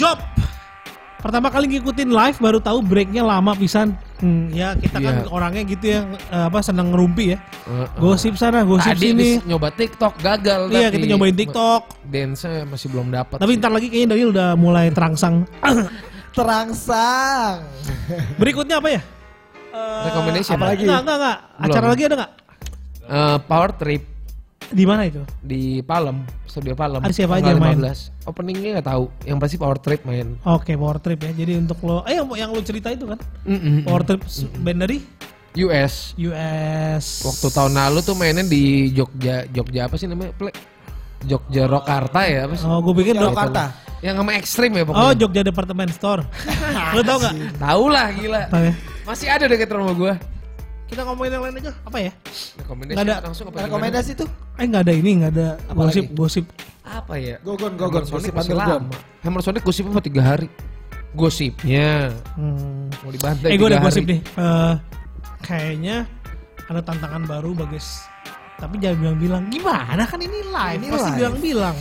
Job. Pertama kali ngikutin live baru tahu breaknya lama pisan. Hmm, ya kita kan Iya. orangnya gitu ya eh, apa seneng ngerumpi ya. Heeh. Gosip sana, gosip Tadi sini. nyoba TikTok gagal Iya, kita nyobain TikTok. Dance masih belum dapat. Tapi ntar lagi kayaknya Daniel udah mulai terangsang. Terangsang. Berikutnya apa ya? Eh, Recommendation. apa lagi? Enggak, enggak, enggak. Acara Belum. lagi ada enggak? Eh, Power Trip Di mana itu? di Palem, studio Palem. Ada siapa aja main? 15. Openingnya nggak tahu. Yang pasti Power Trip main. Oke, Power Trip ya. Jadi untuk lo, eh yang, yang lo cerita itu kan? Mm-mm. Power Trip s- band dari US. US. Waktu tahun lalu tuh mainnya di Jogja, Jogja apa sih namanya? Play. Jogja Rokarta ya apa sih? Oh, gue pikir dok. Jakarta. Yang sama ekstrim ya Oh, pokoknya. Jogja Department Store. lo tau gak? Tahu lah gila. Ya. Masih ada deket rumah gua. Kita ngomongin yang lain aja. Apa ya? Rekomendasi Nggak ada. langsung apa? Rekomendasi tuh? Eh nggak ada ini, nggak ada Apa gosip, lagi? gosip. Apa ya? Gogon, gogon. Gosip masih underground. lama. Hammer Sonic gosipnya cuma tiga hari. Gosipnya Hmm. mau dibantai. Eh gue ada gosip nih. Eh, kayaknya ada tantangan baru bagus. Tapi jangan bilang-bilang gimana kan ini live. Ini Pasti bilang-bilang.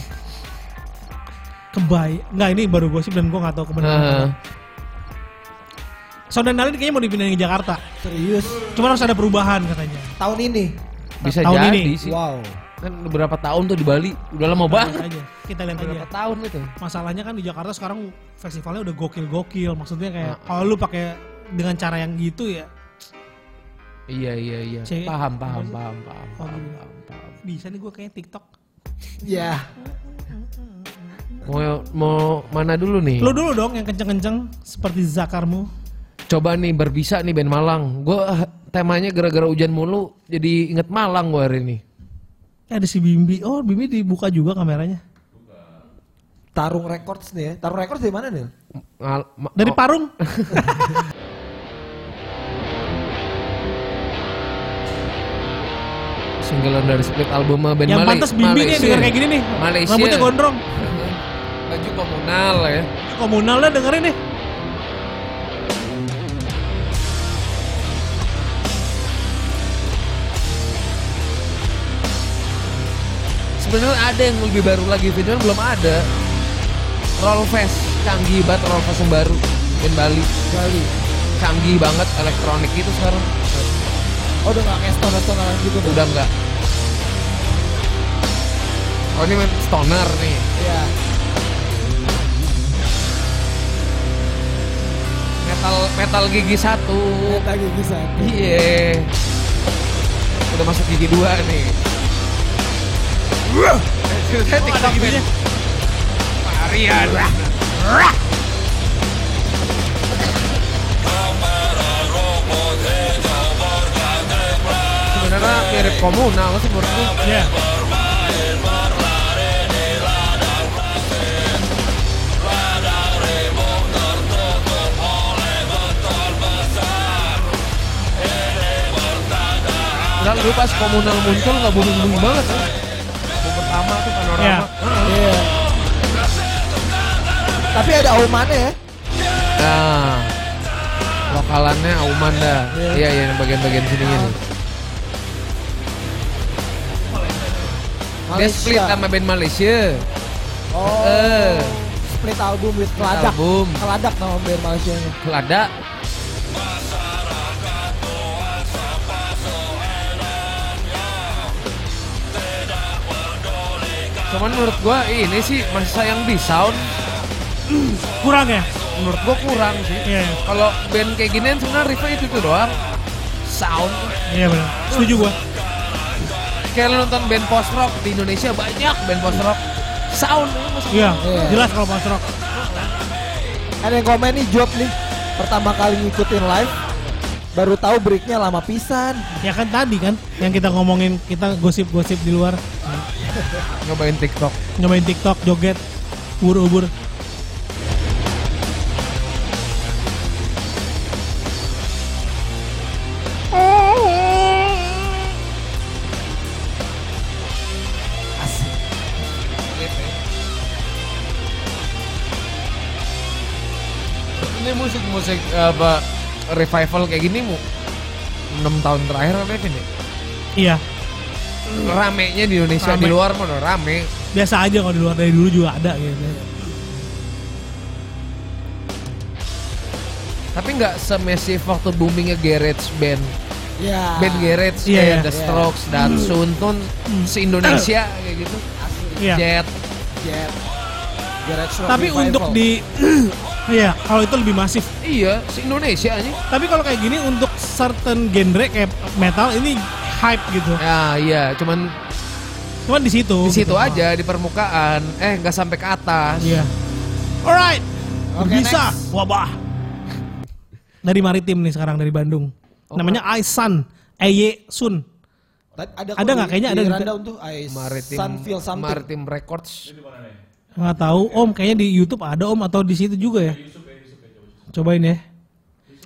Kebay, nggak ini baru gosip dan gue nggak tahu kebenaran. Nah, Sound Dalin kayaknya mau dipindahin ke Jakarta. Serius. Cuma harus ada perubahan katanya. Tahun ini. bisa tahun jadi ini. sih. Wow. Kan udah berapa tahun tuh di Bali. Udah lama Kita banget. lihat aja. Kita lihat aja. Berapa tahun itu? Masalahnya kan di Jakarta sekarang festivalnya udah gokil-gokil. Maksudnya kayak Heeh. kalau lu pakai dengan cara yang gitu ya Iya iya iya. C- Paham paham paham paham Oh, paham, gitu. paham, paham. bisa nih gue kayak TikTok. Ya. Mau mau mana dulu nih? Lu dulu dong yang kenceng-kenceng seperti zakarmu. Coba nih berbisa nih band Malang. Gua temanya gara-gara hujan mulu jadi inget Malang gua hari ini. Eh, ada si Bimbi. Oh, Bimbi dibuka juga kameranya. Tarung Records nih ya. Tarung Records dari mana nih? Dari oh, Parung. singlean dari split album band yang Male- pantas Bimbi nih denger kayak gini nih. Malaysia. Rambutnya gondrong. Baju komunal ya. Komunalnya dengerin nih. Sebenarnya ada yang lebih baru lagi, video belum ada. Roll Fest, canggih banget Roll Fest yang baru band Bali. Bali. Canggih banget elektronik itu sekarang. Oh udah gak kayak stoner-stoneran gitu tuh. Udah enggak. Oh ini main stoner nih. Iya. Metal metal gigi satu. Kita gigi satu. Iya. Udah masuk gigi dua nih. Saya TikTok gininya. Varian. Sebenarnya mirip komunal sih menurutku. Ya. Enggak dulu pas komunal muncul nggak booming booming banget ya. Pertama tuh panorama. Iya. Iya. Tapi ada aumannya ya. Nah, lokalannya Auman dah. Iya. Iya, iya, yang bagian-bagian sininya nih. Dia split sama band Malaysia. Oh. Eh. Split album with Keladak. Album. Keladak nama band Malaysia ini. Cuman menurut gua ini sih masih sayang di sound. Kurang ya? Menurut gua kurang sih. Iya. iya. Kalau band kayak ginian sebenarnya riffnya itu tuh doang. Sound. Iya benar. Setuju gua. Kayak nonton band post rock di Indonesia banyak band post rock. Sound Iya, Iya. jelas kalau Mas Rock. Ada yang komen nih job nih. Pertama kali ngikutin live. Baru tahu breaknya lama pisan. Ya kan tadi kan yang kita ngomongin kita gosip-gosip di luar. nyobain TikTok. Nyobain TikTok, joget, ubur-ubur. Ini musik-musik apa revival kayak gini mu 6 tahun terakhir apa ini? Iya, Ramenya di Indonesia Rame. di luar mana rame. biasa aja kalau di luar dari dulu juga ada gitu. Tapi nggak semesif waktu boomingnya garage band. Ya. Band garage Iya, kayak iya. The Strokes, Datsun, Tun, se-Indonesia kayak gitu. Iya. Jet. Jet. Garage Tapi Revival. untuk di Iya, kalau itu lebih masif. Iya, se-Indonesia aja. Tapi kalau kayak gini untuk certain genre kayak metal ini hype gitu. Ya, iya, cuman Cuman di situ. di situ gitu. aja di permukaan. Eh, nggak sampai ke atas. Iya. Alright. Oke, Bisa. next. Wabah. Dari Maritim nih sekarang dari Bandung. Namanya Aisan. Eye Sun. Ada Ada nggak? Kayaknya ada rundown tuh Sun Feel Something. Maritim Records. Nggak tahu Om, kayaknya di YouTube ada Om atau di situ juga ya. Cobain ya.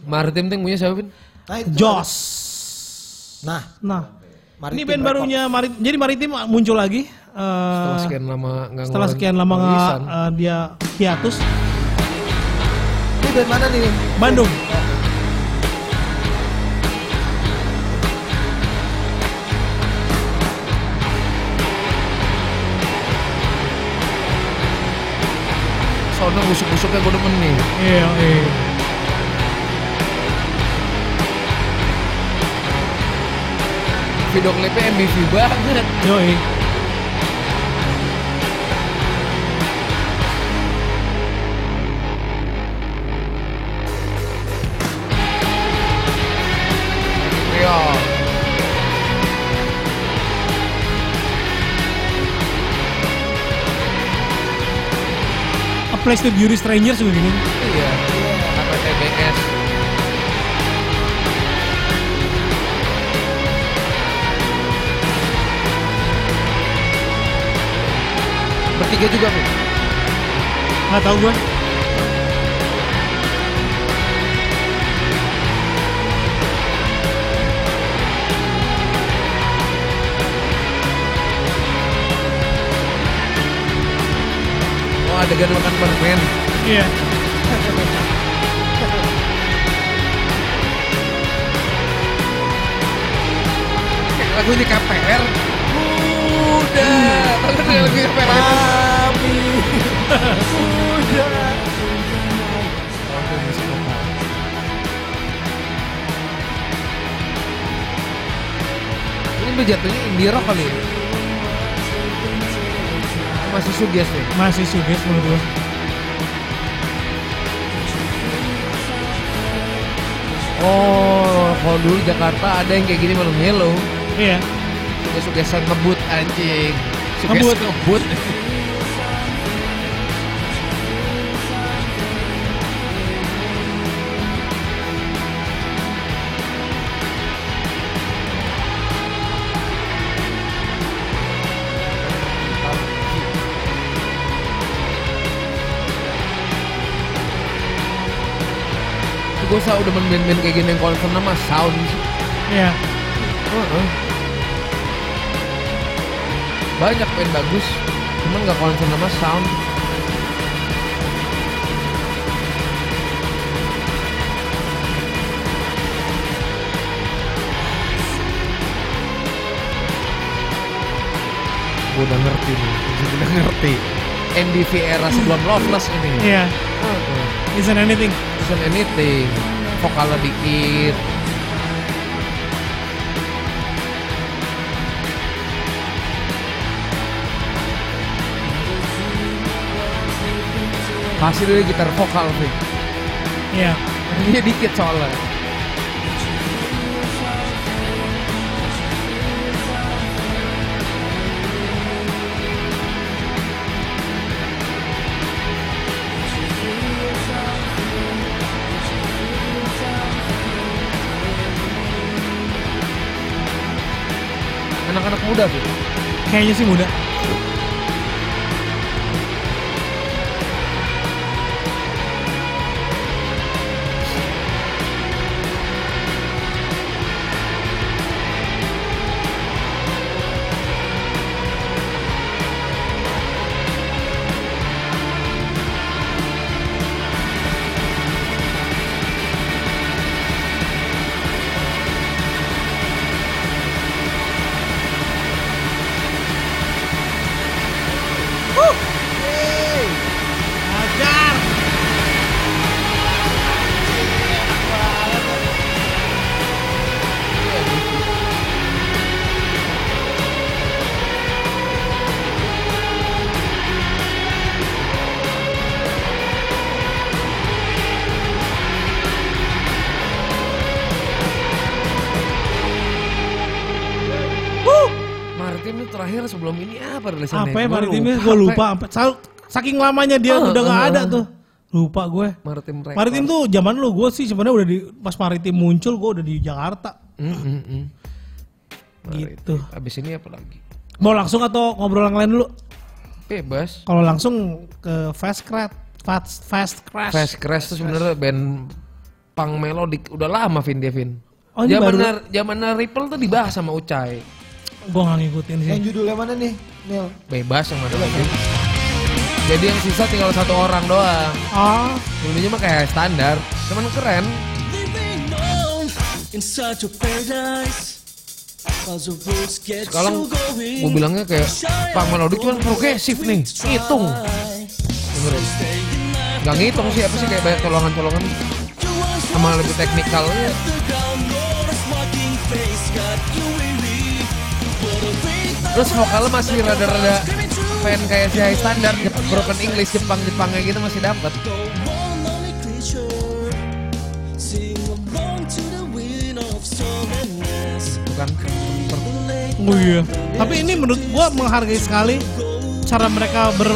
Maritim tuh punya siapa, Vin? Nah, itu Joss. Nah, Nah, Maritim ini band barunya Maritim. Jadi Maritim muncul lagi. eh, Setelah sekian lama nggak setelah sekian lama nggak, eh, dia hiatus. Ini band mana nih? Bandung. Soalnya busuk-busuknya gue demen nih. Iya, iya. Video klipnya MBV banget. Yoi. A Place to Beauty Strangers juga gini. Iya. Bertiga juga, Vin. Nggak tahu gue. Oh, adegan makan permen. Iya. Kayak lagu di KPR. Udah. Itu? Ini berjatuhnya indie rock kali ya? Masih suges nih. Masih suges menurut gue. Oh, kalau dulu Jakarta ada yang kayak gini malam melo. Iya. Suges-sugesan ngebut anjing. Ngebut. ngebut. Gue demen band-band kayak gini yang concern sama sound sih. Iya. Heeh. Banyak band bagus, cuman nggak concern sama sound. Gue udah ngerti nih, gue udah ngerti. MDV era sebelum Loveless ini. Iya. Heeh. Isn't anything. Isn't anything. Vokalnya dikit. Pasti dari gitar vokal sih. Iya. Dia dikit soalnya. Anak-anak muda tuh. Kayaknya sih muda. Terakhir sebelum ini apa rilisannya? Apa ya lupa Gue apa lupa. Saking lamanya dia Ah, udah nggak ah, ada ah. tuh. Lupa gue. Maritim Record. Maritim tuh zaman lu gue sih sebenarnya udah di pas Maritim muncul gue udah di Jakarta. Mm, mm, mm. Gitu. Abis ini apa lagi? Mau langsung atau ngobrol yang lain dulu? Bebas. Kalau langsung ke Fast Crash, Fast Fast Crash. Fast Crash tuh sebenarnya band punk melodic udah lama Vin dia Vin. Oh, Zaman baru- zaman Ripple tuh dibahas sama Ucai. Gue nggak ngikutin sih. Yang judulnya mana nih, Nil? Bebas yang mana lagi. Jadi yang sisa tinggal satu orang doang. Ah, Dulunya mah kayak standar, cuman keren. Sekarang gue bilangnya kayak punk melodic cuman progresif nih, ngitung. Dengerin. Gak ngitung sih apa sih kayak banyak colongan-colongan sama lebih teknikalnya. Terus vokalnya masih rada-rada pengen kayak si high standard Jep- broken English Jepang Jepangnya gitu masih dapet. Bukan oh iya. Tapi ini menurut gue menghargai sekali cara mereka ber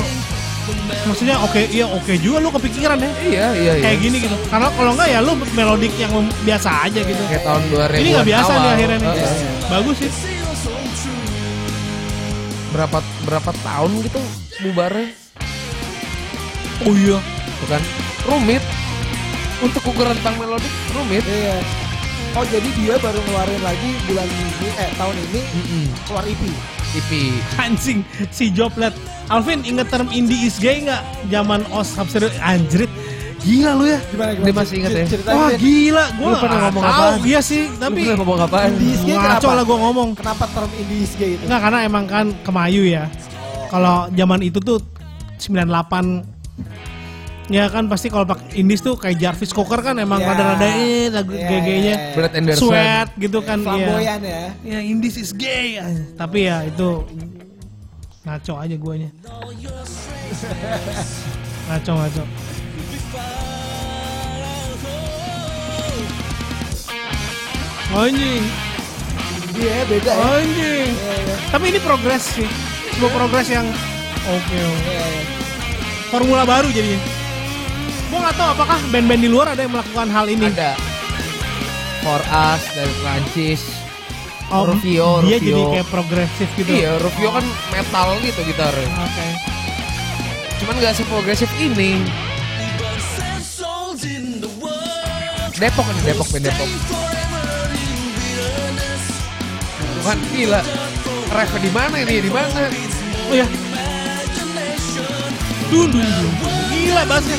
maksudnya oke iya oke juga lu kepikiran ya. Iya iya iya. Kayak gini gitu. Karena kalau enggak ya lu melodik yang biasa aja gitu. Kayak tahun 2000 ini nggak biasa nih akhirnya nih. Heeh. bagus sih berapa berapa tahun gitu bubarnya? Oh iya. Bukan rumit. Untuk ukuran punk melodik rumit. Iya. Oh jadi dia baru ngeluarin lagi bulan ini, eh tahun ini Mm-mm. keluar EP. IP anjing si Joplet. Alvin inget term indie is gay nggak? Zaman os Hapsir anjrit gila lu ya Gimana Dia masih ingat ya? Ceritanya Wah gila, gue pernah ngomong tahu apaan? iya sih, tapi Lu pernah ngomong apaan? Indie is gay ngaco kenapa? lah gue ngomong. Kenapa term indie is gay itu? Enggak karena emang kan kemayu ya. Kalau zaman itu tuh 98 Ya kan pasti kalau pakai indies tuh kayak Jarvis Cocker kan emang Ya. rada-rada eh lagu Ya, gay-gaynya. ya, ya. Brad Anderson Sweat gitu kan iya. Flamboyan ya. Ya indies is gay. Tapi ya itu ngaco aja guanya. ngaco ngaco. Anjing, Iya beda ya. anjing. Iya, iya. Tapi ini progres sih. Sebuah progres yang oke. oke. Iya, iya. Formula baru jadinya. Gue nggak tahu apakah band-band di luar ada yang melakukan hal ini. ada For Us dari Prancis Oh, Rufio, dia Rufio. jadi kayak progresif gitu. iya Rufio kan metal gitu gitarnya Oke. cuman gak seprogresif ini Depok kan Depok band Depok bukan gila ref di mana ini di mana Oh ya. Dun dun dun. Gila bassnya.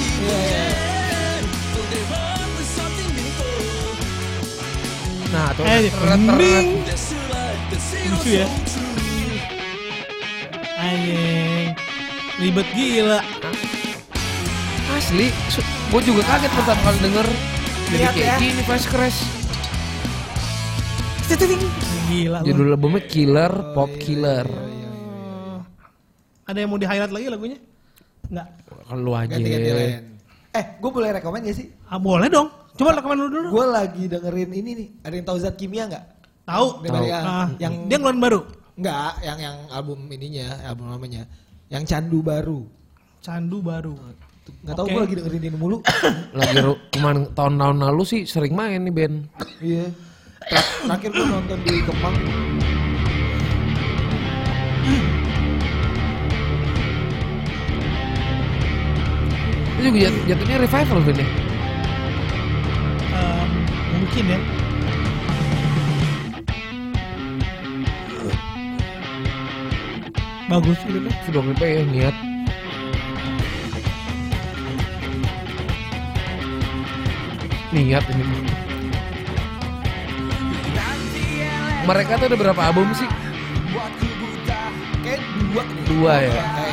nah tuh Eh, mending. Lucu ya. Anjing. Ribet gila. asli gue juga kaget pertama kali denger jadi Lihat kayak ya. gini Fast Crash Gila. lu. judul albumnya Killer Pop Killer Ada yang mau di highlight lagi lagunya? Enggak. kalau lu aja lain. Eh, gue boleh rekomen gak sih? Ah, boleh dong. Coba rekomen dulu dulu. Gue lagi dengerin ini nih. Ada yang tahu zat kimia nggak? Tahu. Dari yang, Ah, yang dia ngeluarin baru. Nggak, yang yang album ininya, album namanya. Yang Candu Baru. Candu baru. Nggak tahu Oke. gue lagi dengerin ini mulu. lagi kemarin tahun-tahun lalu sih sering main nih band Iya. Ter- Terakhir gue nonton di Kemang. itu juga jat- jatuhnya revival band ya mungkin ya. Bagus gitu tuh. sudah ya niat niat ini. Mereka tuh ada berapa album sih? Kayak dua. Nih. dua ya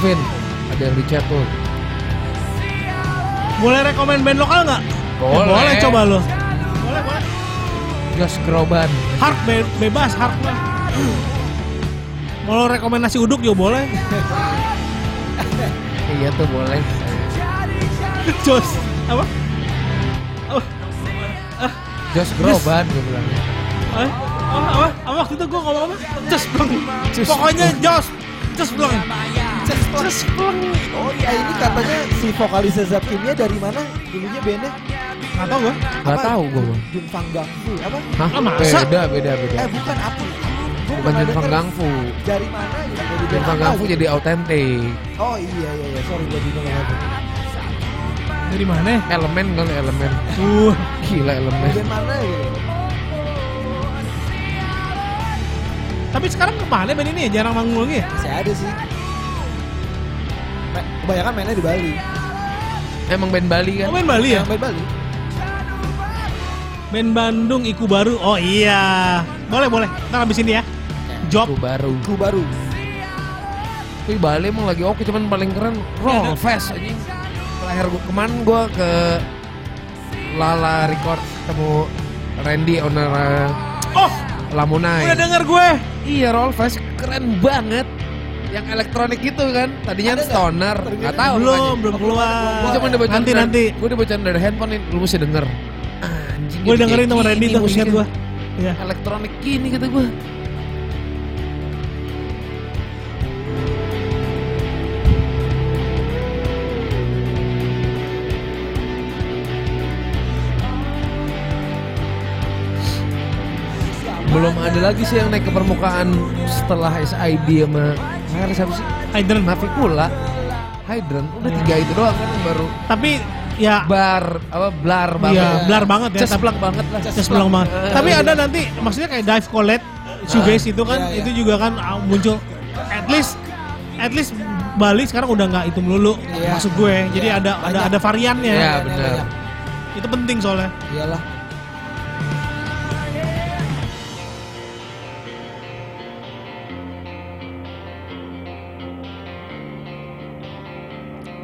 Kevin ada yang di chat tuh. Boleh rekomen band lokal nggak? Eh, Boleh. boleh coba lo. Boleh, boleh. Josh Groban. Hard be- bebas, hard lah. Mau rekomendasi uduk juga boleh. Iya tuh boleh. Jos, apa? Oh, Josh Groban gue bilang. eh, apa, apa, apa waktu itu gue ngomong apa? Jos. Pokoknya Jos, Jos Jos Bleng. Oh iya ini katanya si vokalis Zap Kimia dari mana dulunya bandnya? Nggak tau gue. Gak tahu gue. Jun Fang Gang Fu apa? Hah? Ah, masa? Beda, beda, beda. Eh bukan apa? Bukan pernah Jun Fang denger Gang Fu. Dari mana? Dari Jun Fang Gang Fu jadi autentik. Oh iya iya iya sorry gue bingung lagi. Dari mana? Elemen kali elemen. Uh, Gila elemen. Band mana gitu? tapi sekarang ke mana band ini ya? Jarang manggung lagi ya? Masih ada sih. Kebanyakan mainnya di Bali. Emang band Bali kan? Oh main Bali ya? Yang main Bali. Band Bandung Iku Baru. Oh iya. Boleh boleh. Ntar habis ini ya. Job. Itu baru. Ku baru. Tapi Bali emang lagi oke cuman paling keren Roll Fest anjing. Terakhir gua kemarin gua ke Lala Record ketemu Randy owner uh, Oh, Lamunai. udah denger gue. Iya Roll Fest keren banget. Yang elektronik gitu kan. Tadinya Ada stoner, nggak tahu belum, belum keluar. Gua cuma dibacain nanti nanti. Gua dibacain dari handphone nih, lu mesti denger. Anjing. Gue dengerin sama Randy tuh, ingat gue. Iya. Elektronik gini kata gua. Belum ada lagi sih yang naik ke permukaan setelah SID sama Nah, siapa sih? Hydran. Navikula Hydran udah tiga itu doang kan baru Tapi ya bar apa blar banget Iya, blar banget ya. Cesplak banget lah belum banget. Tapi ada nanti maksudnya kayak dive collet, shoegaze itu kan Iya, iya. itu juga kan ah, muncul at least at least Bali sekarang udah nggak itu melulu Iya. maksud gue. Jadi Iya, ada ada ada variannya. Iya, Banyak, benar. Itu penting soalnya. Iyalah.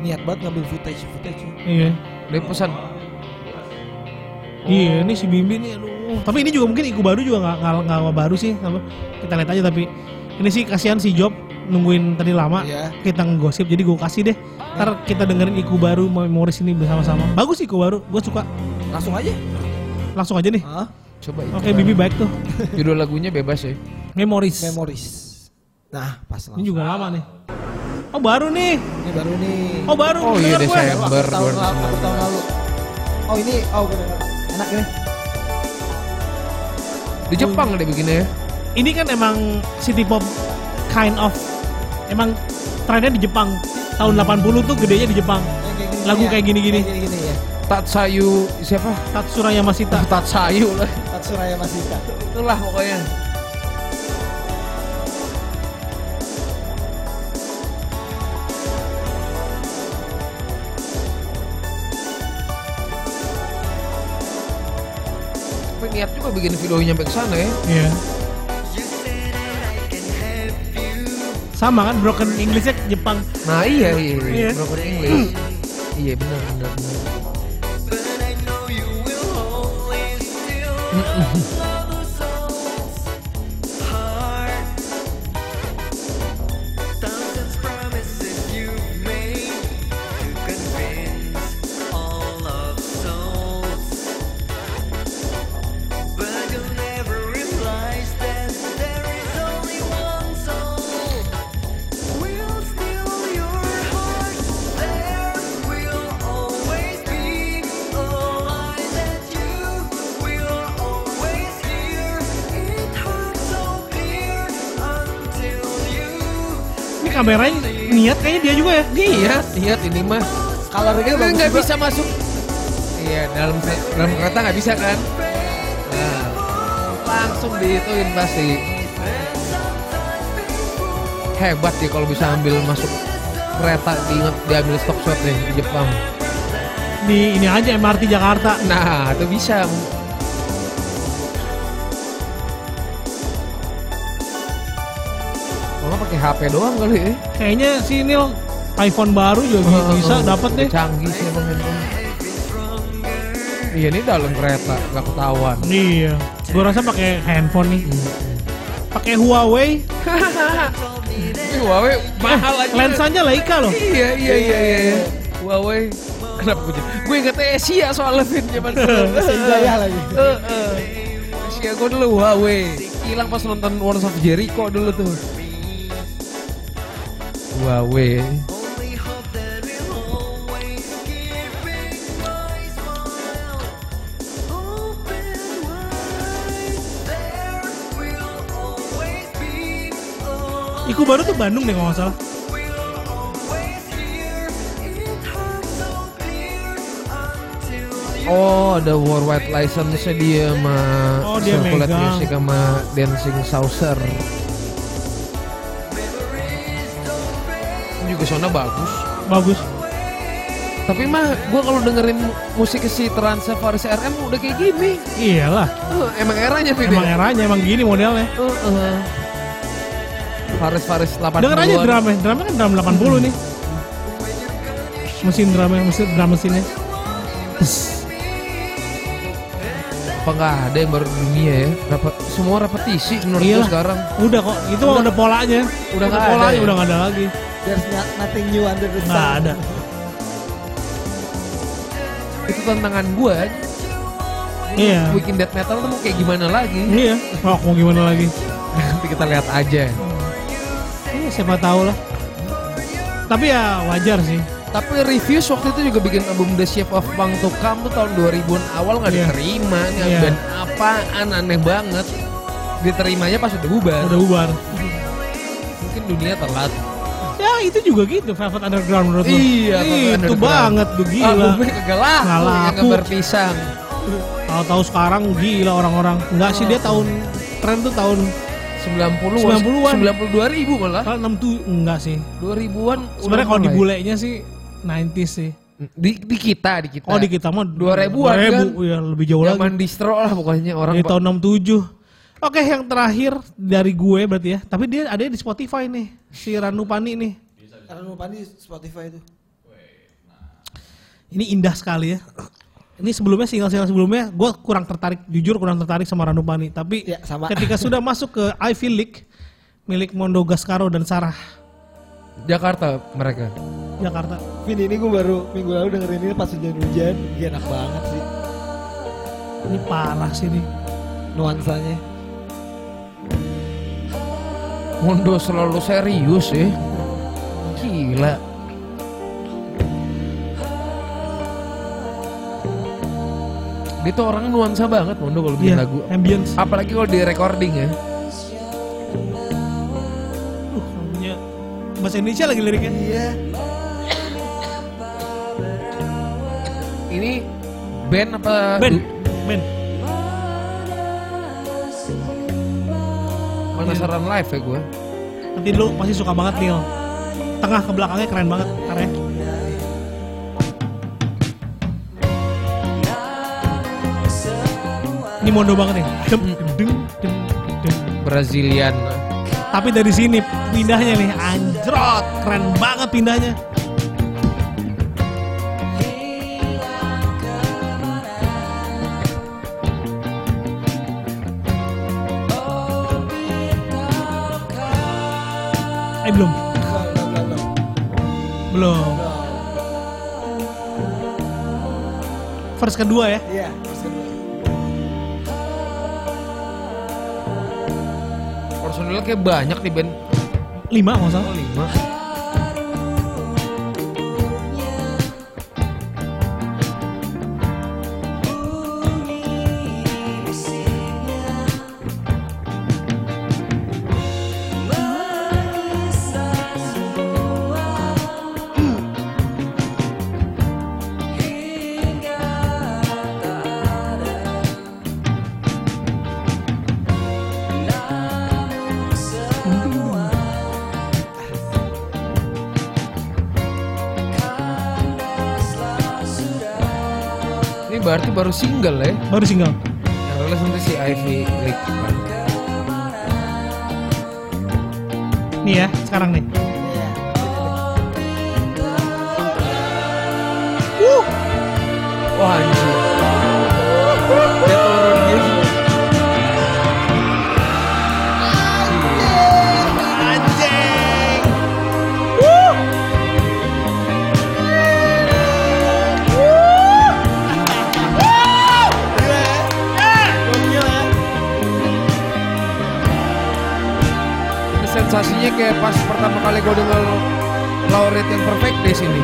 Niat banget ngambil footage footage. Iya. dia pesan Iya, ini si Bimbi nih aduh. Tapi ini juga mungkin Iku baru juga nggak nggak nggak baru sih. Apa? Kita lihat aja tapi ini sih kasihan si Job nungguin tadi lama. Iya. Kita ngegosip jadi gue kasih deh. Ntar kita dengerin Iku baru memoris ini bersama-sama. Bagus Iku baru, gue suka. Langsung aja. Langsung aja nih. Hah? coba itu Oke, Bibi baik tuh. judul lagunya bebas ya Memoris. Memories. Nah, pas langsung. Ini juga lama nih. Oh baru nih. Ini baru nih. Oh baru. Oh, iya, gue. Desember. Akhir tahun 2019. lalu, tahun lalu. Oh ini, oh bener. enak ini. di Jepang deh bikinnya ya Ini kan emang city pop kind of emang trennya di Jepang. Tahun 80 tuh gedenya di Jepang. Yang kayak gini Lagu ya. kayak gini-gini. Kayak gini-gini ya. Tatsayu siapa Tatsuraya Masita. Tatsayu lah Tatsuraya Masita. itulah pokoknya niat juga bikin videonya sampai ke sana ya. Iya. Sama kan broken Englishnya Jepang. Nah iya iya, iya. Iya. broken English. iya benar benar. benar. kameranya niat kayaknya dia juga ya. Niat niat ini mah. Colornya Kan bagus nggak juga. bisa masuk. Iya dalam dalam kereta nggak bisa kan? Nah, langsung diituin pasti. Hebat ya kalau bisa ambil masuk kereta diinget diambil stop shot deh di Jepang. Di ini aja MRT Jakarta. Nah itu bisa. HP doang kali ya. Kayaknya si Nil iPhone baru juga bi- bisa dapat deh. Canggih sih emang handphone. Iya ini dalam kereta nggak ketahuan. Iya. Gua rasa pakai handphone nih. Pakai Huawei. Ini Huawei mahal aja. Lensanya Leica loh. Iya iya iya iya. iya. Huawei. Kenapa gue jadi? Gue inget Asia soalnya Vin zaman dulu. Jaya lagi. Eh, eh. Asia gue dulu Huawei. Hilang pas nonton Wars of Jericho dulu tuh. Iku baru tuh Bandung deh kalau nggak salah. Oh, ada worldwide license dia sama Oh, dia. Music sama Dancing Saucer. Soalnya bagus. Bagus. Tapi mah gue kalau dengerin musik si Transa Faris RM udah kayak gini. Iyalah. Eh, emang eranya Vin, Emang ya? eranya emang gini modelnya. Eh, eh. Faris Faris 80 Denger aja drumnya, drumnya kan drum 80 nih. Mesin drumnya, mesin drum mesinnya. Apa nggak ada yang baru di dunia ya? Rapat, semua repetisi menurut gue sekarang. Udah kok, itu mah udah polanya. Udah nggak ada polanya ya? udah nggak ada lagi. There's not- nothing new under the sun. Nggak ada. Itu tantangan gue. Iya. Bikin death metal tuh mau kayak gimana lagi? Iya. Wah, mau gimana lagi? Nanti kita lihat aja. Iya, siapa tahu lah. Tapi ya wajar sih. Tapi Reviews waktu itu juga bikin album The Shape of Punk to Come tuh tahun 2000-an awal nggak Iya. diterima. Ini Iya. band apaan aneh banget. Diterimanya pas udah bubar. Udah bubar. Mungkin dunia telat. Ya itu juga gitu Velvet Underground menurut. Iya, Velvet Itu banget tuh gila. Albumnya kagak laku, Nggak yang laku. gambar pisang. Tahu-tahu sekarang gila orang-orang. Enggak sih dia tahun tren tuh tahun 90 90-an. 92 ribu malah. kalau 6 tuh enggak sih. 2000-an Sebenarnya kalau di mulai. bulenya sih 90s sih. di, di kita di kita. Oh di kita mah 2000-an 2000, kan? iya lebih jauh lagi. Zaman distro lah pokoknya orang Dari tahun 67. Oke, yang terakhir dari gue berarti ya. Tapi dia ada di Spotify nih, si Ranu Pani nih. Karena lupa di Spotify itu. Ini indah sekali ya. Ini sebelumnya single-single sebelumnya gue kurang tertarik, jujur kurang tertarik sama Ranu Pani. Tapi Ya, sama. ketika sudah masuk ke Ivy League milik Mondo Gascaro dan Sarah Jakarta mereka. Jakarta. Vin ini gue baru minggu lalu dengerin ini pas hujan-hujan. Dia enak banget sih Ini parah sih nih. nuansanya. Mondo selalu serius ya. Gila. Dia tuh orang nuansa banget Mondo kalau bikin Iya, lagu. ambience. Apalagi kalau di recording ya. Uh, bahasa Indonesia lagi liriknya. Iya. Ini band apa? Ben, du- Ben. Penasaran live ya gue. Nanti lu pasti suka banget Neil. Tengah ke belakangnya keren banget karya. Ini mondo banget nih. Dem, dem, dem, dem, dem. Brazilian. Tapi dari sini pindahnya nih anjrot, keren banget pindahnya. Verse kedua ya. Iya. kedua. Personilnya kayak banyak di band. Lima nggak salah. Oh, lima. berarti baru single ya? Baru single. Kalau rilis nanti si Ivy Lake. Nih ya, sekarang nih. Yeah. Wah, anjir. Sensasinya kayak pas pertama kali gue denger laureate yang perfect day sini.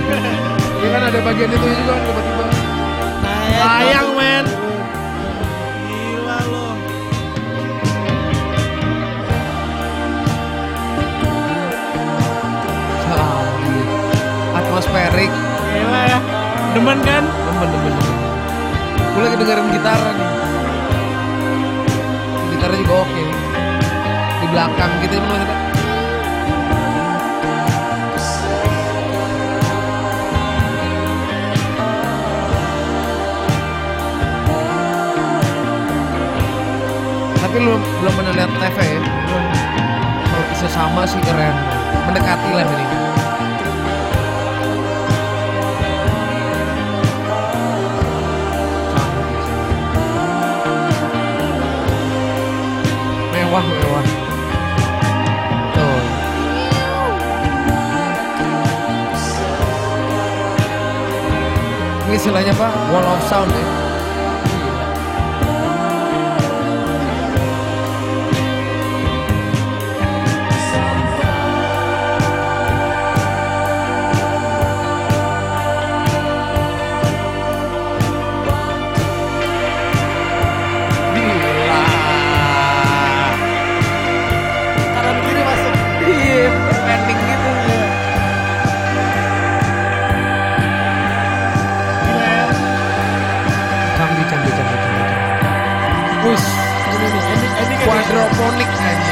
Iya kan ada bagian itu juga kan tiba-tiba. Sayang men. Gila lo. Canggih. Atmosferik. Gila ya. Demen kan? Demen, demen, demen. Gue lagi dengerin gitar nih. Gitarnya juga oke. Di belakang gitu maksudnya. Lu belum pernah lihat TV ya? Kalau bisa sama sih keren. Mendekati lah ini. Mewah, mewah. Tuh. Ini istilahnya apa? Wall of sound ya.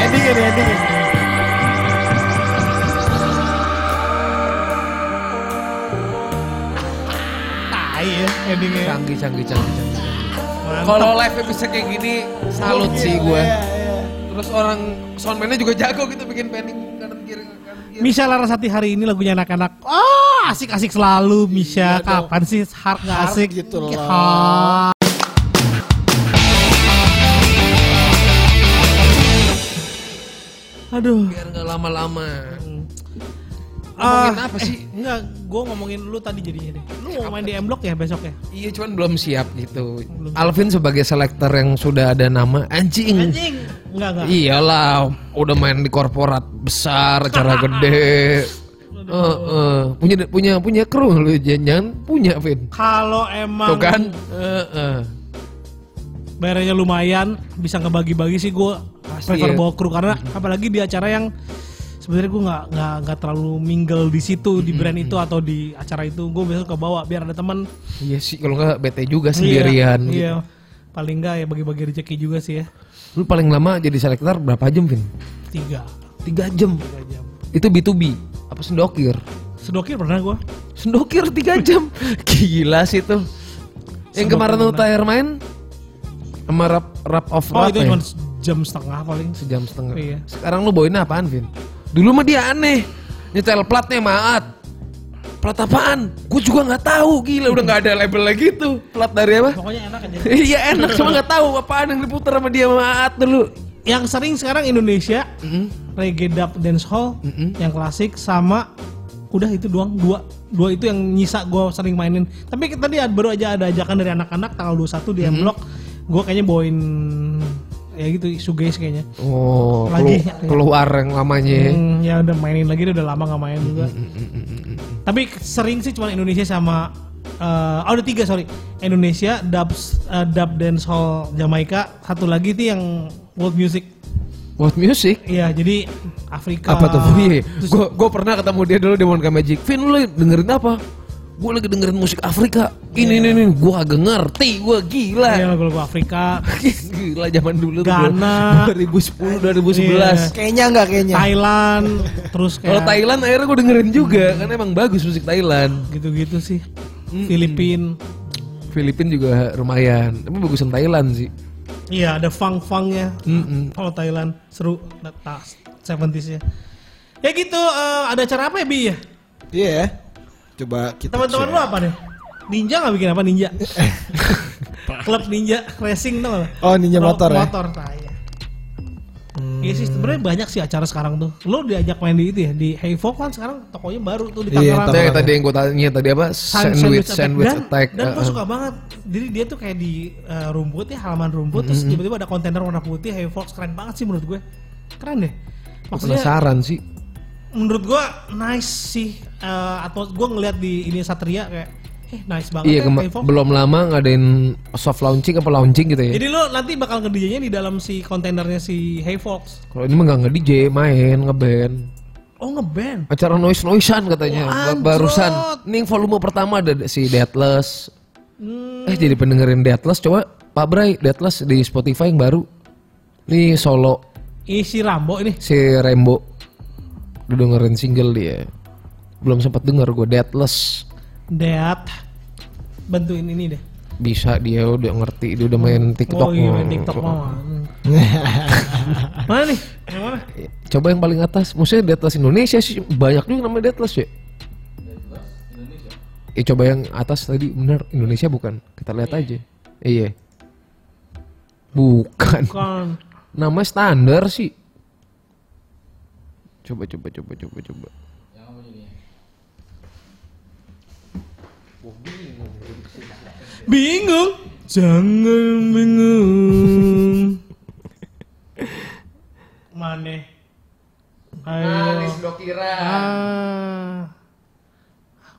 Quadrophonic aja. Ending ini, ending ini. Tai ya endingnya. Canggih, canggih, canggih, canggih. Kalau live bisa kayak gini, salut sih gue. Iya, iya. Terus orang soundman-nya juga jago gitu bikin pending kanan kiri kanan kiri. Misha Larasati hari ini lagunya anak-anak. Oh, asik-asik selalu Misha. Iya. Kapan sih Hard asik? gitu loh. Aduh. Biar nggak lama-lama. Ah, Ngomongin apa sih? eh, enggak, gue ngomongin lu tadi jadinya deh. Lu mau main di M Block ya besok ya? Iya cuman belum siap gitu. Belum. Alvin sebagai selektor yang sudah ada nama anjing. Anjing. Enggak, enggak. Iyalah, udah main di korporat besar, acara gede. Eh, eh, punya punya punya kru lu jangan punya Vin. Kalau emang Tuh kan? Eh, eh. Bayarnya lumayan, bisa ngebagi-bagi sih gue prefer ya. bawa kru karena apalagi di acara yang sebenarnya gue nggak nggak nggak terlalu mingle di situ di brand itu atau di acara itu gue biasa ke bawah biar ada teman Iya sih kalau nggak bete juga sendirian. Iya, gitu. iya. paling nggak ya bagi-bagi rezeki juga sih ya Lu paling lama jadi selektor berapa jam Vin? tiga Tiga jam. tiga jam Itu B2B apa sendokir? sedokir pernah gue Sendokir tiga jam. Gila sih tuh. Yang Sendokir kemarin tuh tayar main sama rap rap of oh rap itu ya? cuma jam setengah paling sejam setengah. Iya. Sekarang lu bawain apaan, Vin? Dulu mah dia aneh. Nyetel platnya maat. Plat apaan? Gue juga nggak tahu. Gila udah nggak ada label lagi tuh. Plat dari apa? pokoknya enak aja Iya enak cuma nggak tahu apaan yang diputar sama dia maat dulu. yang sering sekarang Indonesia Mm-mm. reggae dub dancehall Mm-mm. yang klasik sama udah itu doang dua dua itu yang nyisa gue sering mainin tapi tadi ad- baru aja ada ajakan dari anak-anak tanggal 21 di M Block gue kayaknya bawain ya gitu suges kayaknya Oh, Lagi. kelu- keluar yang lamanya. ya. Hmm, ya udah mainin lagi udah lama nggak main juga tapi sering sih cuma Indonesia sama eh, oh ada tiga sorry Indonesia dub eh, dub dancehall Jamaika satu lagi tuh yang world music What music? Iya, jadi Afrika. Apa tuh? Iya, Terus- gue pernah ketemu dia dulu di Monka Magic. Vin lu dengerin apa? Gue lagi dengerin musik Afrika. Ini ini ini, gue agak ngerti. Gue gila. Iya, lagu-lagu Afrika, Gila zaman dulu tuh. Ghana. 2010 2011. Iya. Kayaknya enggak kayaknya. Thailand, terus Kalau kayak Thailand akhirnya gue dengerin juga karena emang bagus musik Thailand. gitu-gitu sih. Mm-mm. Filipin. Filipin juga lumayan, tapi bagusan Thailand sih. Iya, ada funk-funknya. Mm-mm. Kalau Thailand seru, tas 70s ya. Ya gitu, eh, ada acara apa ya Bi ya? Iya. Coba kita Teman-teman lu apa nih? Ninja nggak bikin apa Ninja? Klub Ninja Racing tau nggak? Oh, Ninja Pro- motor ya? Motor, nah, iya. Iya sih sebenarnya banyak sih acara sekarang tuh. Lo diajak main di itu ya di Hey Folk kan sekarang tokonya baru tuh di Iya, Tangerang. Itu yang tadi yang gue tanya tadi apa? San- Sandwich, sandwich dan, attack. Dan gue Uh, suka banget. Jadi dia tuh kayak di eh, rumput ya halaman rumput terus tiba-tiba ada kontainer warna putih Hey Fox keren banget sih menurut gue. Keren deh. Maksudnya Penasaran sih. Menurut gue nice sih Eh, atau gue ngeliat di ini Satria kayak eh nice banget Iya, ya belum lama ngadain soft launching apa launching gitu ya. Jadi lo nanti bakal nge DJ-nya di dalam si kontainernya si Hey Fox. Kalau ini mah nggak nge-DJ, main, ngeband. Oh ngeband. Acara noise noisean katanya Wah, barusan. Ini yang volume pertama ada si Deathless. Hmm, Eh jadi pendengerin Deathless coba Pak Bray Deathless di Spotify yang baru. Ini solo ini si Rambo ini. si Rembo. Udah dengerin single dia. Belum sempat denger gue Deathless. Deat. Bantuin ini deh. Bisa dia udah ngerti, dia udah main TikTok. Oh iya main TikTok mau. Mana nih? Yang mana? Coba yang paling atas, maksudnya Deathless Indonesia sih banyak juga namanya Deathless ya. Eh coba yang atas tadi benar Indonesia bukan? Kita lihat aja. Iya. Bukan. Bukan. Nama standar sih. Coba coba coba coba coba. Bingung. Jangan bingung. Mana? Ayo. blokiran. Ah.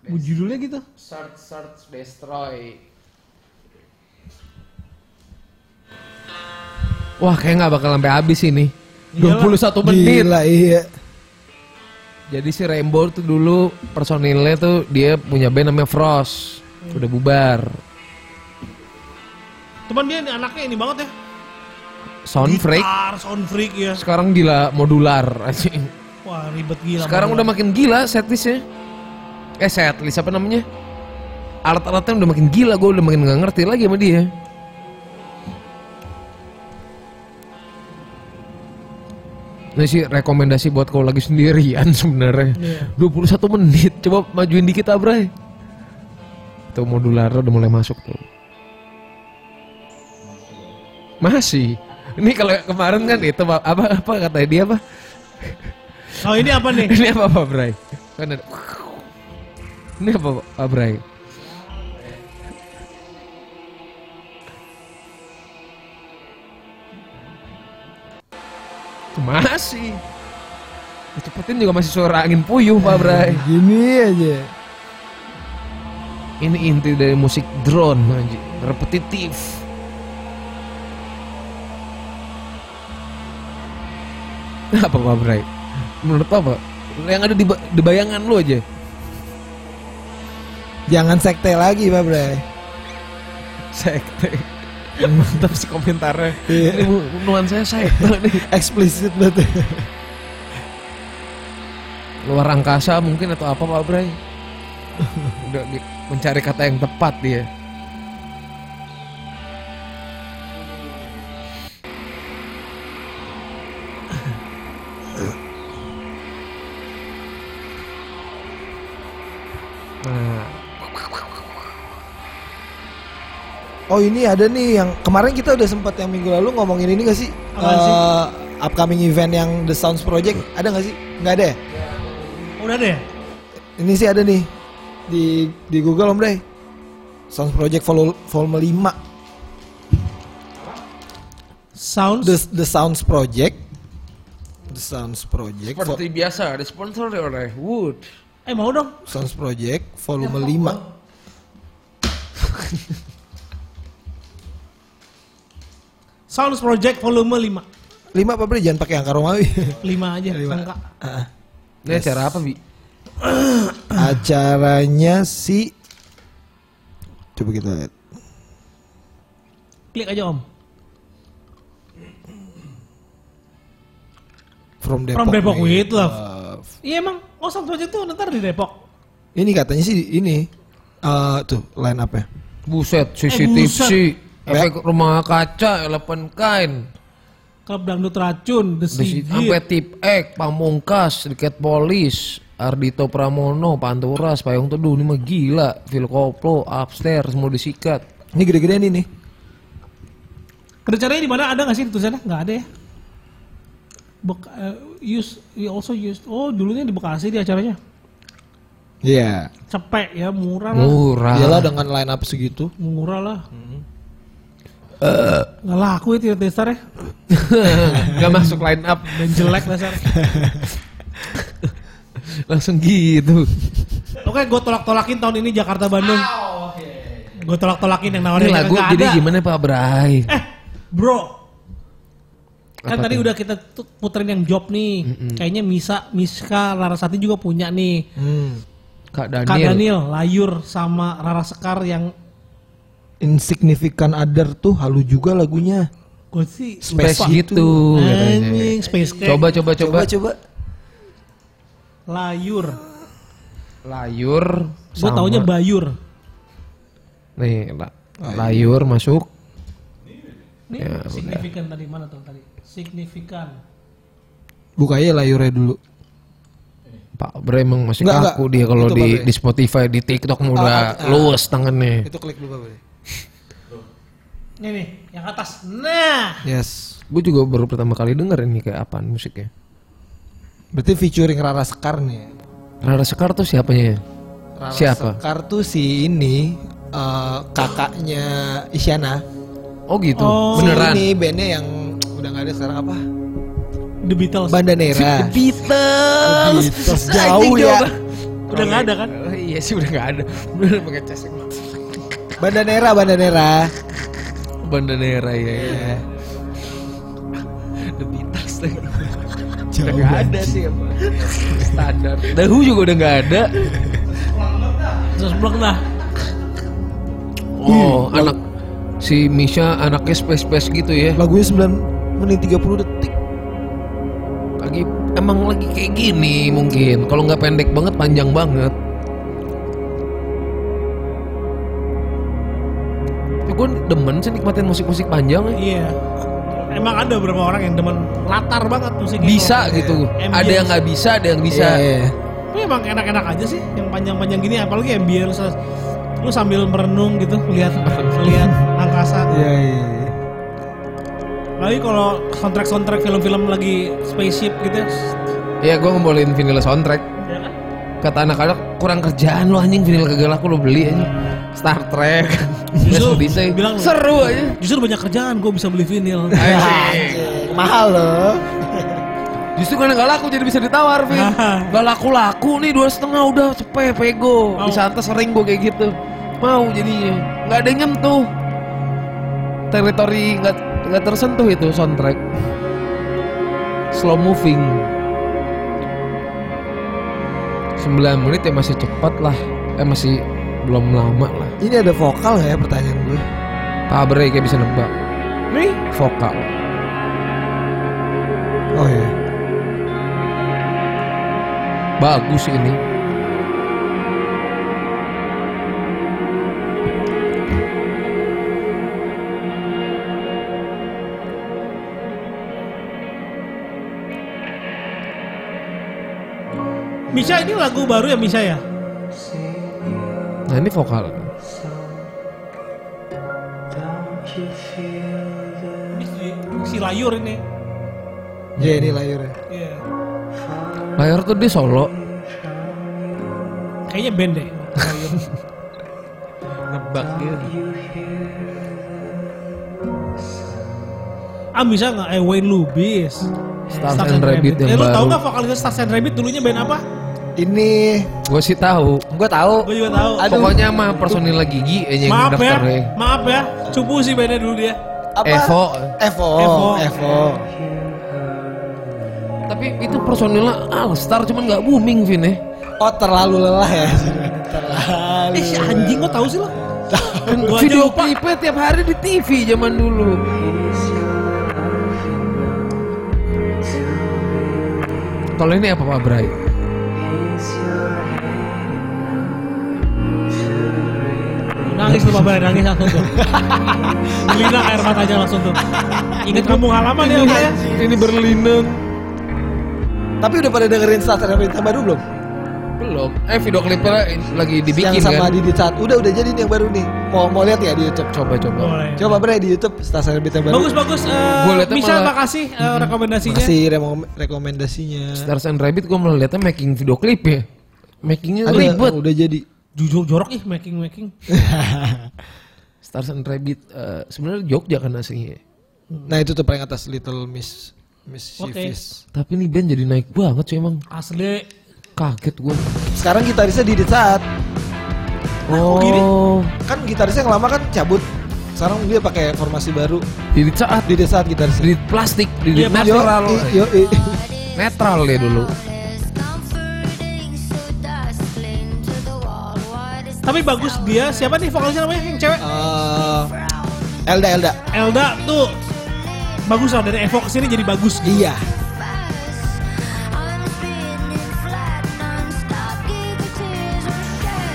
Bu judulnya gitu. Search search destroy. Wah kayak nggak bakal sampai habis ini. Iyalah. 21 menit. Gila iya. Jadi si Rainbow tuh dulu personilnya tuh dia punya band namanya Frost. Udah bubar. Cuman dia anaknya ini banget ya. Sound Freak. Gitar, sound freak ya. Sekarang gila modular. anjing. Wah ribet gila. Sekarang udah makin gila setlistnya. Eh setlist apa namanya? Alat-alatnya udah makin gila. Gue udah makin nggak ngerti lagi sama dia. Ini sih rekomendasi buat kau lagi sendirian sebenarnya. Iya. 21 menit. Coba majuin dikit Abray. Tuh modular udah mulai masuk tuh. Masih. Ini kalau kemarin kan itu apa apa kata dia apa? Oh ini apa nih? Ini apa Pak Bray? Kan. Ini apa Bray? Masih. Cepetin juga masih suara angin puyuh Pak Bray. Gini aja. Ini inti dari musik drone anjing. Repetitif. Apa Pak Bray? Menurut apa? Yang ada di, di bayangan lu aja. Jangan sekte lagi, Pak Bray. Sekte. Mantap sih komentarnya. Iya. Ini nu- nuansanya sekte nih. Eksplisit banget. Luar angkasa mungkin atau apa Pak Bray? Udah mencari kata yang tepat dia. Oh ini ada nih yang kemarin kita udah sempat yang minggu lalu ngomongin ini gak sih? Apaan sih? Eh, upcoming event yang The Sounds Project ada gak sih? Nggak ada ya? Udah deh. Ini sih ada nih di di Google Om Bray. Sounds Project vol- volume 5. Sounds. The The Sounds Project. The Sounds Project. vo- seperti biasa disponsori oleh Wood. Eh mau dong. Sounds Project volume 5. Sounds Project volume 5. 5 Pak Bray jangan pakai angka Romawi. 5 aja. Lima. Angka. Ah. Ini acara apa Bi? Acaranya si Coba kita lihat. Klik aja om. From Depok. From Depok with with love. love. Iya emang. Oh Sounds Project tuh ntar di Depok. Ini katanya sih ini eh tuh line up ya. Buset, Eh, CCTV, buset. Efek rumah kaca, elephant kain, Klub Dangdut Racun. The sampai tip X, pamungkas, sedikit polis, Ardito Pramono, Panturas, Payung Teduh, ini mah gila. Phil Koplo, Upstairs, semua disikat. Ini gede-gedean ini. Rencananya di mana ada nggak sih tulisannya? Nggak ada ya. Bek, eh, use, we also use. Oh dulunya di Bekasi di acaranya. Iya. Cepek ya, murah lah. Murah. Iyalah dengan line up segitu. Murah lah. Nggak laku ya tidak testar ya. Gak masuk line up. Dan jelek dasar. Langsung gitu. Oke, gue tolak-tolakin tahun ini Jakarta Bandung. Gue tolak-tolakin yang Ini nawarin lagu nggak jadi ada. gimana Pak Bray? Eh, bro. Kan Apa tadi tuh? udah kita puterin yang job nih. Kayaknya Misa, Miska, Larasati juga punya nih. Hmm. Kak Daniel. Kak Daniel, Layur sama Rara Sekar yang Insignificant Other tuh halu juga lagunya. gue sih Space lupa. gitu katanya. Anjing, Space Cake. Coba coba coba. coba. Layur. Layur. Gue taunya Bayur. Nih, la- layur masuk. Ini Ya, signifikan tadi mana tuh tadi? Signifikan. Buka aja layurnya dulu. Pak Bre emang masih Enggak, kaku enggak. dia kalau di Pak Bre. di Spotify, di TikTok udah ah, ah. luas tangannya. Itu klik dulu boleh. Ini nih, yang atas. Nah, Yes. Gue juga baru pertama kali denger ini kayak apaan musiknya. Berarti featuring Rara Sekar nih. Rara Sekar tuh siapanya? Rara Siapa? Sekar tuh si ini eh, kakaknya Isyana. Oh gitu, Oh. beneran. Ini bandnya yang udah nggak ada sekarang apa? The Beatles. Bandanera. Beatles. Beatles. Jauh ya. Udah nggak ada kan? Oh, iya sih udah nggak ada. Bener pakai cas. Bandanera, Bandanera. Bandanera ya. ya. The Beatles lagi. Udah nggak ada sih apa. Standar. Dahu juga udah nggak ada. Terus blok dah. Oh, anak si Misha anaknya space space gitu ya. Lagunya 9 menit 30 detik. Lagi emang lagi kayak gini mungkin. Kalau nggak pendek banget panjang banget. Gue demen sih nikmatin musik-musik panjang ya. Iya. Emang ada beberapa orang yang demen latar banget musiknya. Bisa Kalau- gitu. Ambience. Ada yang nggak bisa, ada yang bisa. Iya, iya. Tapi emang enak-enak aja sih yang panjang-panjang gini apalagi ambience lu sambil merenung gitu lihat lihat angkasa. Iya, iya. iya. Lagi kalau soundtrack-soundtrack film-film lagi spaceship gitu ya. Iya, gue ngomongin vinyl soundtrack. Kata anak-anak kurang kerjaan lo anjing vinyl kagak laku lo beli aja. Star Trek. Justru bisa bilang- seru aja. Justru banyak kerjaan gue bisa beli vinyl. Mahal loh. Justru karena gak laku jadi bisa ditawar, Vin. Gak laku-laku nih dua setengah udah cepet pego. Mau. Di Santa sering gue kayak gitu. Mau jadinya. Gak ada yang nyentuh. Teritori gak, gak tersentuh itu soundtrack. Slow moving. 9 menit ya masih cepat lah. Eh masih belum lama lah. Ini ada vokal ya pertanyaan gue? Pak Bre kayak bisa nebak. Nih, Vokal. Oh iya. Bagus ini. Misha ini lagu baru ya Misha ya? Nah ini vokal. Ini si, Layur ini. Iya ini layarnya. Iya. Layar tuh dia solo. Kayaknya band deh. Layur. Nebak gitu. ah bisa nggak? Eh Wayne Lubis. Stars and Rabbit yang eh, lu tau baru. nggak vokalisnya Stars and Rabbit dulunya band apa? Ini Gue sih tahu. gue tahu. Gue juga tahu. Aduh. Pokoknya mah personil lagi gigi aja yang maaf ya, daftar ya. maaf ya. Cupu sih bandnya dulu dia. Apa? Evo. Evo. Evo. Evo. Tapi itu personilnya Alstar cuman nggak booming Vin ya. Oh terlalu lelah ya. terlalu. Eh si anjing kok tahu sih lo? Kan video klipnya tiap hari di TV zaman dulu. Kalau ini apa Pak Bray? Nangis tuh Bapak nangis langsung tuh. Gelina air matanya langsung tuh. Ingat kampung halaman ya Bapak ya? Ini berlinang. Tapi udah pada dengerin Rabbit yang baru belum? Belum. Eh video klipnya lagi dibikin yang sama kan. Didit saat udah udah jadi nih yang baru nih. Mau mau lihat ya di YouTube. Coba coba. Boleh. Coba bre di YouTube Stars Rabbit yang baru. Bagus bagus. Uh, Misal malah- makasih eh, rekomendasinya. Kasih remo- rekomendasinya. Stars and Rabbit gue malah liatnya making video klip ya. Makingnya Ada, ribet. udah jadi. Jujur jorok ih making making. Stars and Rabbit eh, sebenarnya Jogja kan aslinya. Nah itu tuh paling atas Little Miss Miss Oke. Shifis. Tapi nih band jadi naik banget sih emang. Asli. Kaget gue. Sekarang gitarisnya Didit saat. gini? Oh. Kan gitarisnya yang lama kan cabut. Sekarang dia pakai formasi baru. Di saat Didit saat gitarisnya. di plastik, di Iya, netral. Yo, yo, i. Netral ya dulu. Tapi bagus dia. Siapa nih vokalisnya namanya yang cewek? Eh, Elda Elda. Elda tuh bagus lah dari Evo ke sini jadi bagus. Iya.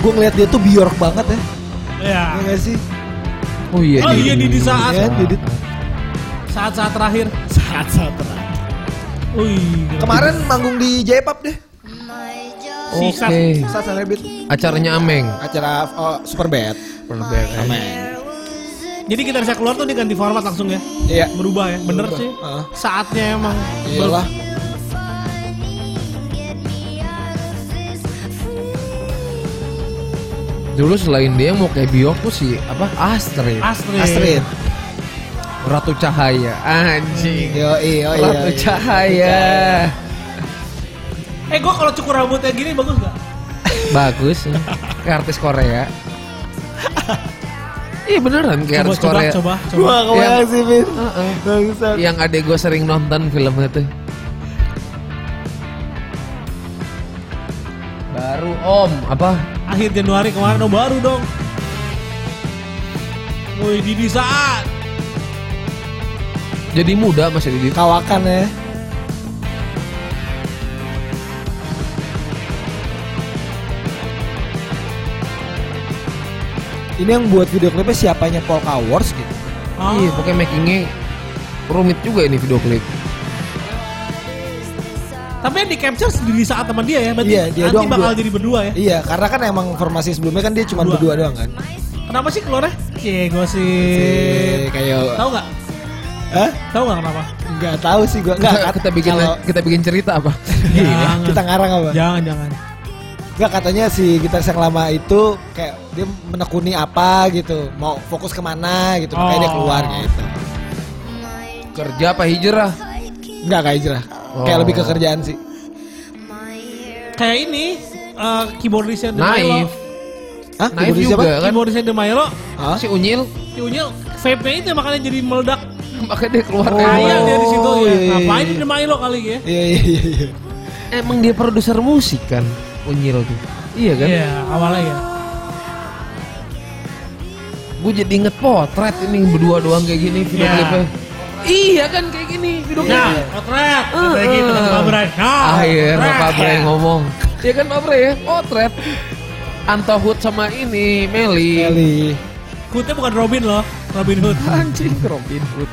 Gue ngeliat dia tuh Bjork banget ya. Ya. Iya gak sih? Oh iya. Oh iya, di- di saat- Iya, Didit. Saat-saat terakhir. Saat-saat terakhir. Wih. Kemarin manggung di J-Pop deh. Oke. Sisa- Stars Rabbit. Acaranya Ameng. Acara oh, Super Bad. Pernah beres. Jadi kita bisa keluar tuh diganti format langsung ya. Iya. Berubah ya. Bener Berubah. sih. Heeh. Saatnya emang. Iyalah. Dulu selain dia mau kayak Biok tuh si apa Astrid. Astrid. Astrid. Ratu Cahaya. Anjing. Yo, iya, iya. Ratu Cahaya. Eh gua kalau cukur rambutnya gini bagus gak? Bagus. Kayak artis Korea. Iya beneran kayak Coba artis coba Korea. coba coba. Wah, kebayang Yang- sih, Bin. Bangsat. Yang adek gue sering nonton filmnya tuh. Baru Om apa? Akhir Januari kemarin oh baru dong. Wih Didi saat. Jadi muda masih di Kawakan ya. Ini yang buat video klipnya siapanya Polka Wars gitu. Oh. Iya, pokoknya makingnya rumit juga ini video klip. Tapi yang di capture di saat sama dia ya. Berarti Iya, dia nanti doang bakal berdua. jadi berdua ya. Iya, karena kan emang formasi sebelumnya kan dia cuma Berdua. berdua doang kan. Kenapa sih keluarnya? Cie Eh, gosip. kayak Tahu nggak? Hah? Tahu nggak kenapa? Enggak tahu sih gua. Enggak, Kita, kita bikin kalau kita bikin cerita apa? Jangan. kita ngarang apa? Jangan jangan. Enggak katanya si gitaris yang lama itu kayak dia menekuni apa gitu, mau fokus ke mana gitu, makanya dia Oh. keluar gitu. Kerja apa hijrah? Enggak kayak hijrah, kayak Oh. lebih ke kerjaan sih. Kayak ini eh, keyboardisnya The Milo. Naif. Hah? Naif Keyboardis juga siapa? kan? Keyboardisnya The Milo. Hah? Si Unyil Si Unyil vape-nya itu makanya jadi meledak. makanya dia keluar Oh. Kaya dia di situ ya. iya, iya, Ngapain iya. di The Milo kali ya? Iya iya iya. iya. Emang dia produser musik kan Unyil tuh. Iya kan? Iya, awalnya ya. Gue jadi inget potret ini berdua doang kayak gini video Iya. klipnya. Iya kan kayak gini video Nah, klipnya. potret. Eh, Kayak gitu kata Pak Bray. Nah, Akhirnya potret. Pak Bre ngomong. Iya kan Pak Bre ya? Potret. Antohut sama ini Meli. Kali. Hoodnya bukan Robin loh, Robin Hood. Anjing Robin Hood.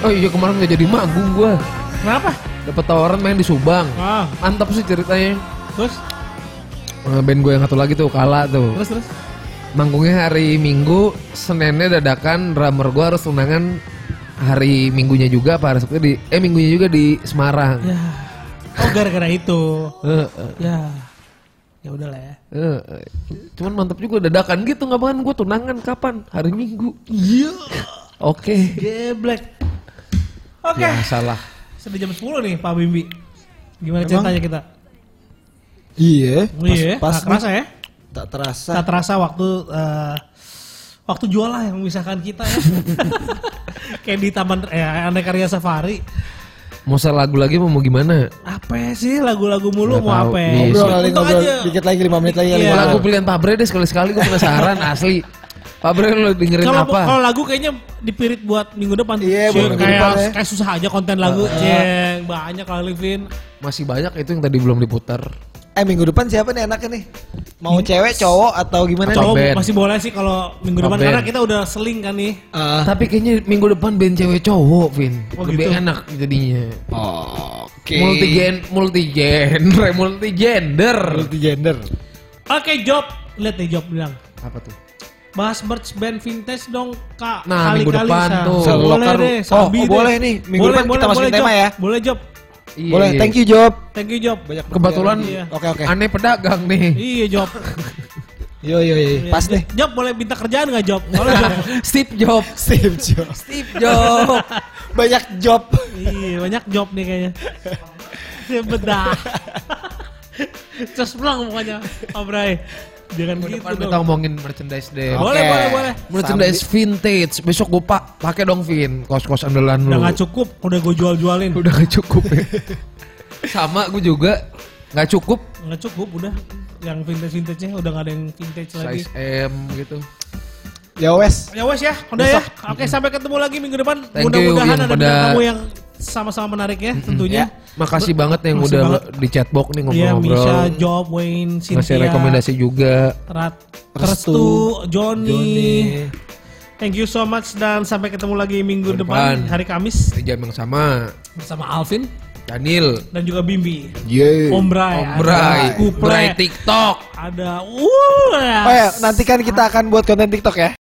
Oh iya kemarin gak jadi manggung gua. Kenapa? Dapat tawaran main di Subang. Ah, Mantap sih ceritanya. terus Eh, Band gue yang satu lagi tuh kalah tuh. terus terus. Manggungnya hari Minggu, Seninnya dadakan drummer gue harus tunangan hari Minggunya juga apa hari Sabtu di eh Minggunya juga di Semarang. Ya. Oh gara-gara itu. Eh, eh, Ya. Ya udah lah ya. Cuman mantap juga dadakan gitu nggak bahkan gue tunangan kapan? Hari Minggu. Iya. Oke. Geblek. Oke. Ya salah. Sudah jam 10 nih Pak Bimbi. Gimana Emang? ceritanya kita? Iya. iya, Pas, tak pas kerasa ya. tak terasa. Tak terasa waktu eh, waktu jual lah yang memisahkan kita ya. Kayak di taman eh, Aneka Karya Safari. Mau saya lagu lagi mau mau gimana? Apa sih lagu-lagu mulu Nggak mau tahu. apa? Iya, Ngobrol kali ngobrol aja. dikit lagi 5 menit lagi kali. Iya. ngobrol. Lagu pilihan Pak Bre deh sekali-sekali gue penasaran asli. Pak Bre lu dengerin Kalau apa? kalau lagu kayaknya dipirit buat minggu depan. Iya, minggu kayak depan ya. kayak susah aja konten lagu. Ceng, banyak kali Vin. Masih banyak itu yang tadi belum diputar. Eh minggu depan siapa nih enaknya nih? Mau cewek, cowok atau gimana Cowok band. masih boleh sih kalau minggu depan Band. karena kita udah seling kan nih. nih? Ah, Tapi kayaknya minggu depan band cewek cowok, Vin. Oh, Lebih gitu. enak jadinya. Oke. Multigen, multigenre, multigender. Multigender. Oke job, lihat nih job bilang. Apa tuh? Bahas merch band vintage dong kak. Nah, minggu depan Sa. tuh. Boleh Selokar. deh, Oh, oh, deh. boleh nih. Minggu depan kita masukin tema Job. ya. Boleh job. Iya, Boleh, iya. thank you Job. Thank you job. Banyak Kebetulan Iya. Oke oke. aneh pedagang nih. Iya job. Yo yo yo. Pas Iya, deh. Job boleh minta kerjaan nggak job? Boleh job. Steve Job. Steve Job. Steve Job. Banyak job. iya banyak job nih kayaknya. Bedah. Terus pulang pokoknya, Om Bray. Jangan Minggu gitu depan dong. kita ngomongin merchandise deh. Boleh, Oke. boleh, boleh. Merchandise vintage. Besok gue pak pakai dong Vin. Kos-kos andalan lu. Udah nggak cukup, udah gue jual-jualin. Udah gak cukup ya. Sama gue juga nggak cukup Nggak cukup, udah. Yang vintage-vintage-nya udah nggak ada yang vintage lagi. size M gitu. Ya wes. Ya wes ya, udah ya. Oke, sampai ketemu lagi minggu depan. Mudah-mudahan ada tamu yang sama-sama menarik ya, tentunya. Makasih banget yang Makasih udah banget. di chatbox nih Iya, ngobrol-ngobrol. Misha, Job, Wayne, Ngasih Cynthia, rekomendasi juga. Rat, Restu, Restu, Johnny. Johnny. Thank you so much dan sampai ketemu lagi minggu depan, depan. hari Kamis Di jam yang sama. bersama Alvin Daniel. dan juga Bimbi. Yeay. Om Bray, Om Bray. ada Kuple, Bray TikTok. ada uh, Oh ya, nanti kan kita akan buat konten TikTok ya.